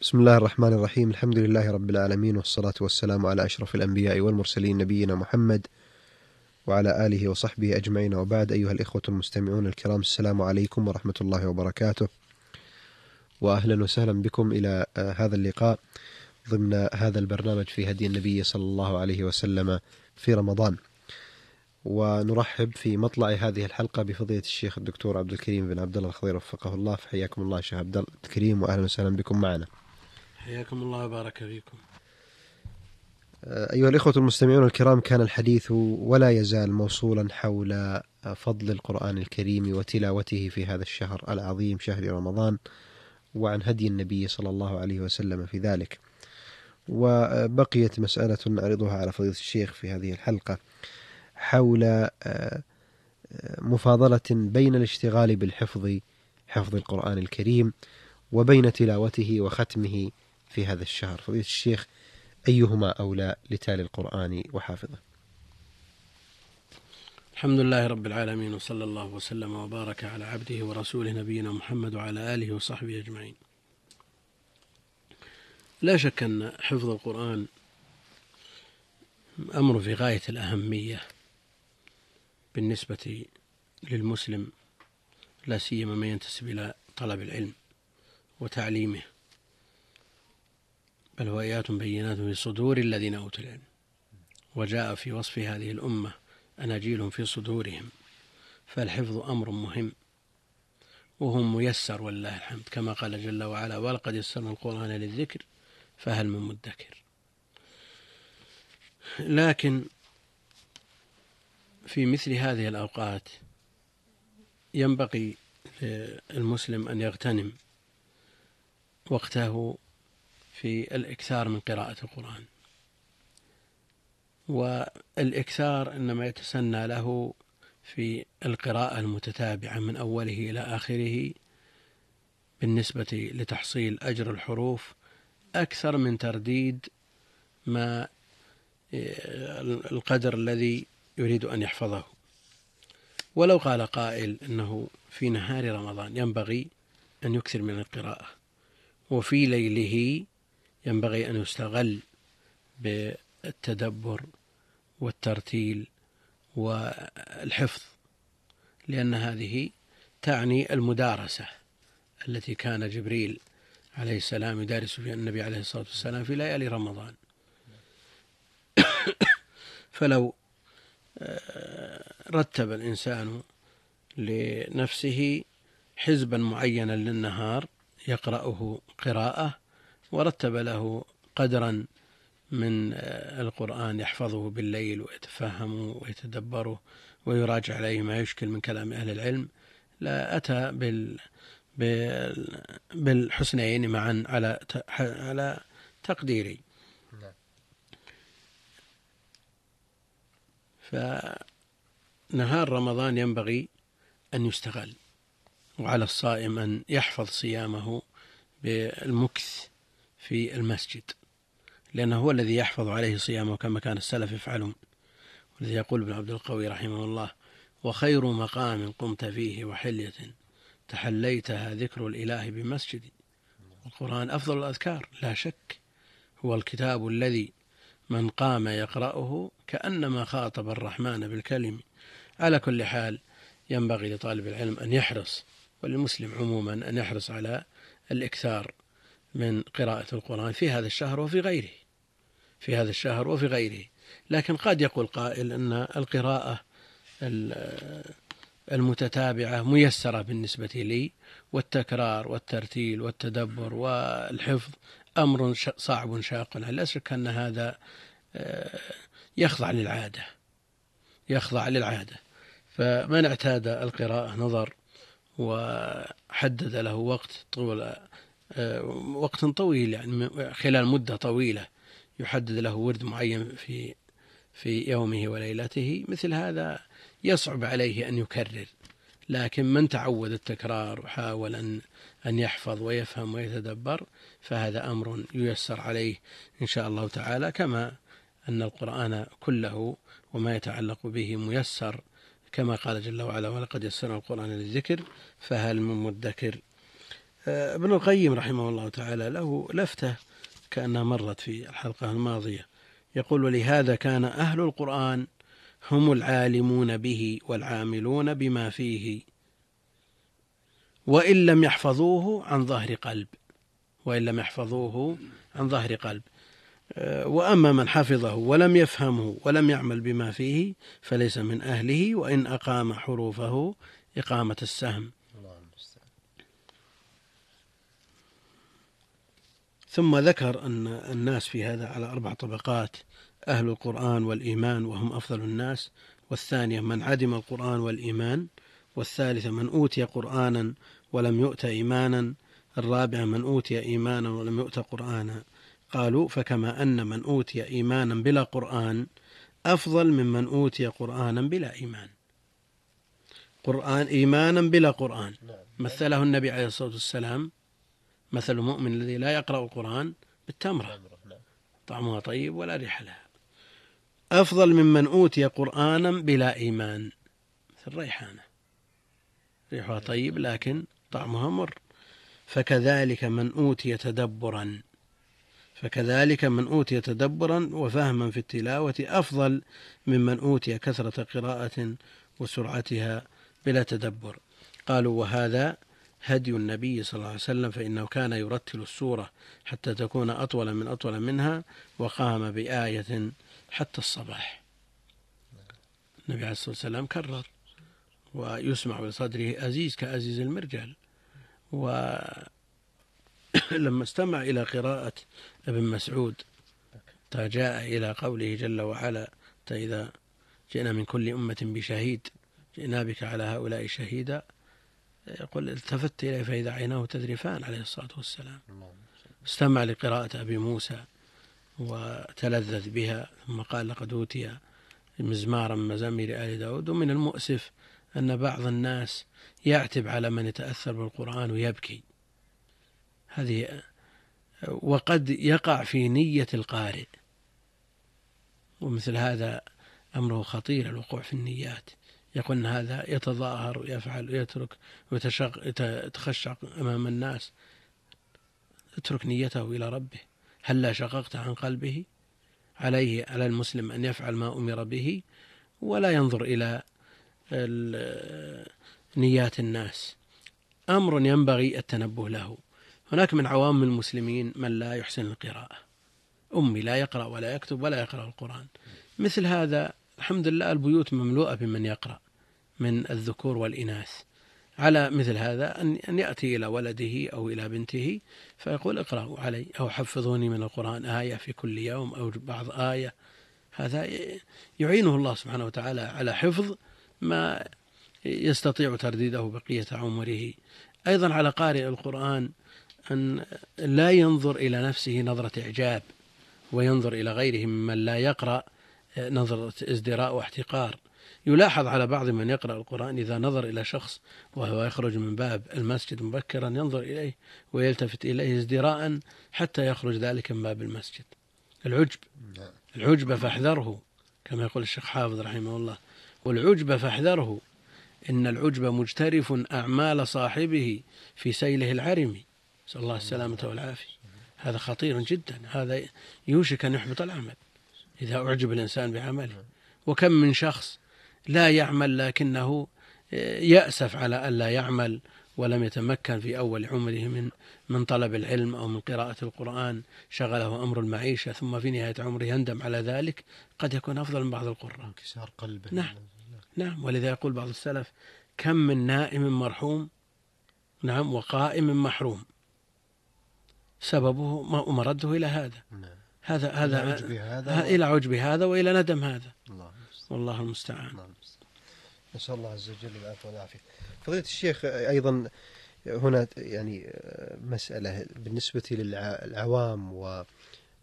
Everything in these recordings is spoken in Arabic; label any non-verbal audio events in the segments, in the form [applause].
بسم الله الرحمن الرحيم الحمد لله رب العالمين والصلاة والسلام على أشرف الأنبياء والمرسلين نبينا محمد وعلى آله وصحبه أجمعين وبعد أيها الإخوة المستمعون الكرام السلام عليكم ورحمة الله وبركاته وأهلا وسهلا بكم إلى هذا اللقاء ضمن هذا البرنامج في هدي النبي صلى الله عليه وسلم في رمضان ونرحب في مطلع هذه الحلقة بفضيلة الشيخ الدكتور عبد الكريم بن عبد الله الخضير وفقه الله فحياكم الله شيخ عبد الكريم وأهلا وسهلا بكم معنا حياكم الله وبارك فيكم. أيها الإخوة المستمعون الكرام كان الحديث ولا يزال موصولا حول فضل القرآن الكريم وتلاوته في هذا الشهر العظيم شهر رمضان وعن هدي النبي صلى الله عليه وسلم في ذلك. وبقيت مسألة نعرضها على فضيلة الشيخ في هذه الحلقة حول مفاضلة بين الاشتغال بالحفظ حفظ القرآن الكريم وبين تلاوته وختمه في هذا الشهر. فضيلة الشيخ أيهما أولى لتالي القرآن وحافظه؟ الحمد لله رب العالمين وصلى الله وسلم وبارك على عبده ورسوله نبينا محمد وعلى آله وصحبه أجمعين. لا شك أن حفظ القرآن أمر في غاية الأهمية بالنسبة للمسلم لا سيما من ينتسب إلى طلب العلم وتعليمه. بل هو آيات بينات في صدور الذين أوتوا العلم. وجاء في وصف هذه الأمة أناجيل في صدورهم فالحفظ أمر مهم وهو ميسر والله الحمد. كما قال جل وعلا ولقد يسرنا القرآن للذكر فهل من مدكر؟ لكن في مثل هذه الأوقات ينبغي للمسلم أن يغتنم وقته في الإكثار من قراءة القرآن. والإكثار إنما يتسنى له في القراءة المتتابعة من أوله إلى آخره بالنسبة لتحصيل أجر الحروف أكثر من ترديد ما القدر الذي يريد أن يحفظه. ولو قال قائل أنه في نهار رمضان ينبغي أن يكثر من القراءة وفي ليله ينبغي أن يستغل بالتدبر والترتيل والحفظ لأن هذه تعني المدارسة التي كان جبريل عليه السلام يدارس فيها النبي عليه الصلاة والسلام في ليالي رمضان. [coughs] فلو آه، رتب الإنسان لنفسه حزبا معينا للنهار يقرأه قراءة ورتب له قدرا من آه، القرآن يحفظه بالليل ويتفهمه ويتدبره ويراجع عليه ما يشكل من كلام أهل العلم لا أتى بال بالحسنين معا على على تقديري نعم. فنهار رمضان ينبغي أن يستغل وعلى الصائم أن يحفظ صيامه بالمكث في المسجد لأنه هو الذي يحفظ عليه صيامه كما كان السلف يفعلون. والذي يقول ابن عبد القوي رحمه الله وخير مقام قمت فيه وحلية تحليتها ذكر الإله بمسجد. القرآن أفضل الأذكار لا شك. هو الكتاب الذي من قام يقرأه كأنما خاطب الرحمن بالكلم. على كل حال ينبغي لطالب العلم أن يحرص وللمسلم عموما أن يحرص على الإكثار. من قراءة القرآن في هذا الشهر وفي غيره في هذا الشهر وفي غيره. لكن قد يقول قائل أن القراءة المتتابعة ميسرة بالنسبة لي والتكرار والترتيل والتدبر والحفظ أمر صعب شاق لا شك أن هذا آه، يخضع للعادة يخضع للعادة. فمن اعتاد القراءة نظر وحدد له وقت طول وقت طويل يعني خلال مدة طويلة يحدد له ورد معين في في يومه وليلته. مثل هذا يصعب عليه أن يكرر. لكن من تعود التكرار وحاول أن أن يحفظ ويفهم ويتدبر فهذا أمر ييسر عليه إن شاء الله تعالى. كما أن القرآن كله وما يتعلق به ميسر. كما قال جل وعلا ولقد يسرنا القرآن للذكر فهل من مدكر آه، ابن القيم رحمه الله تعالى له لفتة كأنها مرت في الحلقة الماضية. يقول ولهذا كان أهل القرآن هم العالمون به والعاملون بما فيه وإن لم يحفظوه عن ظهر قلب وإن لم يحفظوه عن ظهر قلب. وأما من حفظه ولم يفهمه ولم يعمل بما فيه فليس من أهله وإن أقام حروفه إقامة السهم. ثم ذكر أن الناس في هذا على أربع طبقات أهل القرآن والإيمان وهم أفضل الناس والثانية من عدم القرآن والإيمان والثالثة من أوتي قرآنا ولم يؤت إيمانا الرابعة من أوتي إيمانا ولم يؤت قرآنا. قالوا فكما أن من أوتي إيمانا بلا قرآن أفضل ممن أوتي قرآنا بلا إيمان. قرآن إيمانا بلا قرآن. نعم. مثله النبي عليه الصلاة والسلام مثل المؤمن الذي لا يقرأ القرآن بالتمرة. نعم. طعمها طيب ولا ريح لها. أفضل ممن أوتي قرآنا بلا إيمان مثل الريحانة ريحها طيب لكن طعمها مر. فكذلك من أوتي تدبرا فكذلك من أوتي تدبرا وفهما في التلاوة أفضل ممن أوتي كثرة قراءة وسرعتها بلا تدبر. قالوا وهذا هدي النبي صلى الله عليه وسلم فإنه كان يرتل السورة حتى تكون أطول من أطول منها وقام بآية حتى الصباح. النبي عليه الصلاة والسلام كرر ويسمع بصدره أزيز كأزيز المرجل. ولما [coughs] استمع إلى قراءة ابن مسعود جاء إلى قوله جل وعلا إذا جئنا من كل أمة بشهيد جئنا بك على هؤلاء شهيدا. يقول التفت إليه فإذا عيناه تذرفان عليه الصلاة والسلام. استمع لقراءة أبي موسى وتلذذ بها ثم قال لقد أوتي مزمارا مزامير آل داود. ومن المؤسف أن بعض الناس يعتب على من يتأثر بالقرآن ويبكي. هذه وقد يقع في نية القارئ. ومثل هذا أمره خطير الوقوع في النيات. يقول هذا يتظاهر ويفعل ويترك ويتخشع أمام الناس. اترك نيته إلى ربه. هلا شققت عن قلبه؟ عليه على المسلم أن يفعل ما أمر به ولا ينظر إلى نيات الناس. أمر ينبغي التنبه له. هناك من عوام المسلمين من لا يحسن القراءة. أمي لا يقرأ ولا يكتب ولا يقرأ القرآن. مثل هذا الحمد لله البيوت مملوءة بمن يقرأ من الذكور والإناث. على مثل هذا أن يأتي إلى ولده أو إلى بنته فيقول اقرأوا علي أو حفظوني من القرآن آية في كل يوم أو بعض آية. هذا يعينه الله سبحانه وتعالى على حفظ ما يستطيع ترديده بقية عمره. أيضا على قارئ القرآن أن لا ينظر إلى نفسه نظرة إعجاب وينظر إلى غيره ممن لا يقرأ. نظرة ازدراء واحتقار. يلاحظ على بعض من يقرأ القرآن إذا نظر إلى شخص وهو يخرج من باب المسجد مبكرا ينظر إليه ويلتفت إليه ازدراء حتى يخرج ذلك من باب المسجد. العجب. العجب فاحذره كما يقول الشيخ حافظ رحمه الله. والعجب فاحذره إن العجب مجترف أعمال صاحبه في سيله العرمي نسأل الله السلامة والعافية. هذا خطير جدا. هذا يوشك أن يحبط العمل. إذا أعجب الإنسان بعمله. وكم من شخص لا يعمل لكنه يأسف على ألا يعمل ولم يتمكن في أول عمره من من طلب العلم أو من قراءة القرآن شغله أمر المعيشة ثم في نهاية عمره يندم على ذلك قد يكون أفضل من بعض القراء. انكسار قلبه. نعم. نعم. ولذا يقول بعض السلف كم من نائم مرحوم نعم وقائم محروم. سببه ما مرده إلى هذا. نعم. هذا هذا إلى عجب هذا, إلى عجب هذا وإلى ندم هذا. الله والله المستعان. نسأل الله عز وجل العفو والعافية. فضيلة الشيخ أيضا هنا يعني مسألة بالنسبة للعوام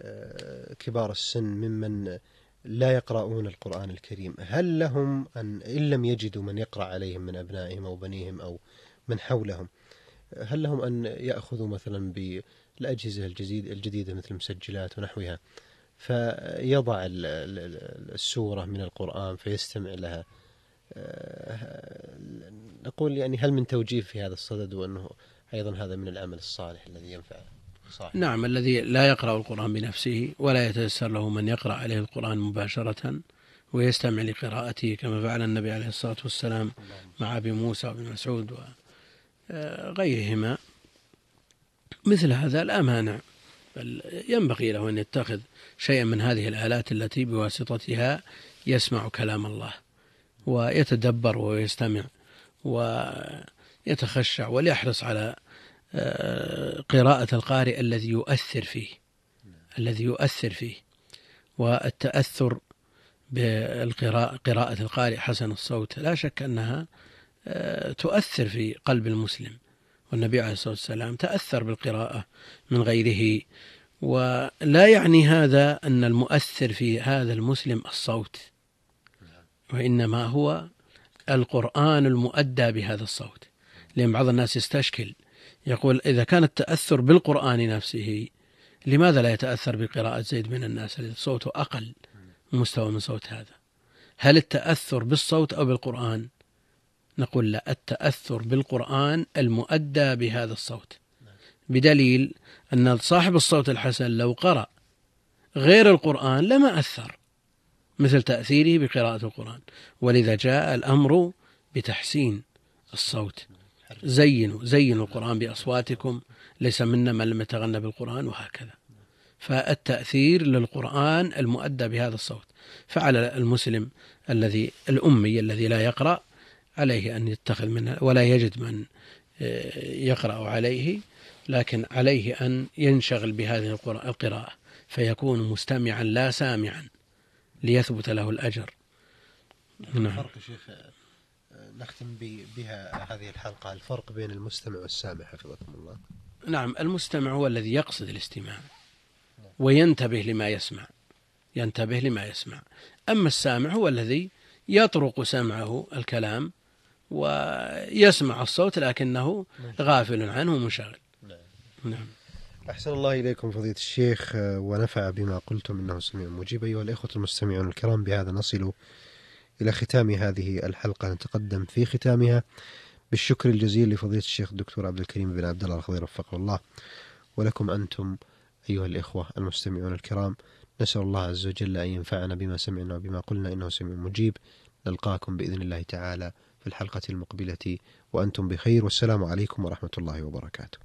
وكبار السن ممن لا يقرؤون القرآن الكريم هل لهم أن إن لم يجدوا من يقرأ عليهم من أبنائهم أو بنيهم أو من حولهم هل لهم أن يأخذوا مثلا بالأجهزة الجديدة مثل المسجلات ونحوها فيضع السورة من القرآن فيستمع لها؟ نقول يعني هل من توجيه في هذا الصدد وأنه أيضا هذا من العمل الصالح الذي ينفع صاحب نعم الذي لا يقرأ القرآن بنفسه ولا يتيسر له من يقرأ عليه القرآن مباشرة ويستمع لقراءته كما فعل النبي عليه الصلاة والسلام مع أبي موسى وابن مسعود وغيرهما مثل هذا لا مانع بل ينبغي له أن يتخذ شيئا من هذه الآلات التي بواسطتها يسمع كلام الله ويتدبر ويستمع ويتخشع وليحرص على آه، قراءة القارئ الذي يؤثر فيه الذي يؤثر فيه. والتأثر بالقراءة قراءة القارئ حسن الصوت لا شك أنها تؤثر في قلب المسلم. والنبي عليه الصلاة والسلام تأثر بالقراءة من غيره. ولا يعني هذا أن المؤثر في هذا المسلم الصوت وإنما هو القرآن المؤدى بهذا الصوت. لأن بعض الناس يستشكل يقول إذا كان التأثر بالقرآن نفسه لماذا لا يتأثر بقراءة زيد من الناس؟ صوته أقل مستوى من صوت هذا. هل التأثر بالصوت أو بالقرآن؟ نقول لا التأثر بالقرآن المؤدى بهذا الصوت. بدليل أن صاحب الصوت الحسن لو قرأ غير القرآن لما أثر مثل تأثيره بقراءة القرآن. ولذا جاء الأمر بتحسين الصوت. زينوا زينوا القرآن بأصواتكم ليس منا من لم يتغنى بالقرآن وهكذا. فالتأثير للقرآن المؤدى بهذا الصوت. فعلى المسلم الذي الأمي الذي لا يقرأ عليه أن يتخذ منها ولا يجد من آه، يقرأ عليه لكن عليه أن ينشغل بهذه القراءة فيكون مستمعا لا سامعا ليثبت له الأجر. نعم. الفرق شيخ نختم بها هذه الحلقة الفرق بين المستمع والسامع حفظكم الله. نعم المستمع هو الذي يقصد الاستماع وينتبه لما يسمع ينتبه لما يسمع. أما السامع هو الذي يطرق سمعه الكلام ويسمع الصوت لكنه غافل عنه ومنشغل نعم. أحسن الله إليكم فضيلة الشيخ ونفع بما قلتم إنه سميع مجيب. أيها الإخوة المستمعون الكرام بهذا نصل إلى ختام هذه الحلقة. نتقدم في ختامها بالشكر الجزيل لفضيلة الشيخ الدكتور عبد الكريم بن عبد الله الخضير وفقه الله. ولكم أنتم أيها الإخوة المستمعون الكرام نسأل الله عز وجل أن ينفعنا بما سمعنا وبما قلنا إنه سميع مجيب. نلقاكم بإذن الله تعالى في الحلقة المقبلة. وأنتم بخير. والسلام عليكم ورحمة الله وبركاته.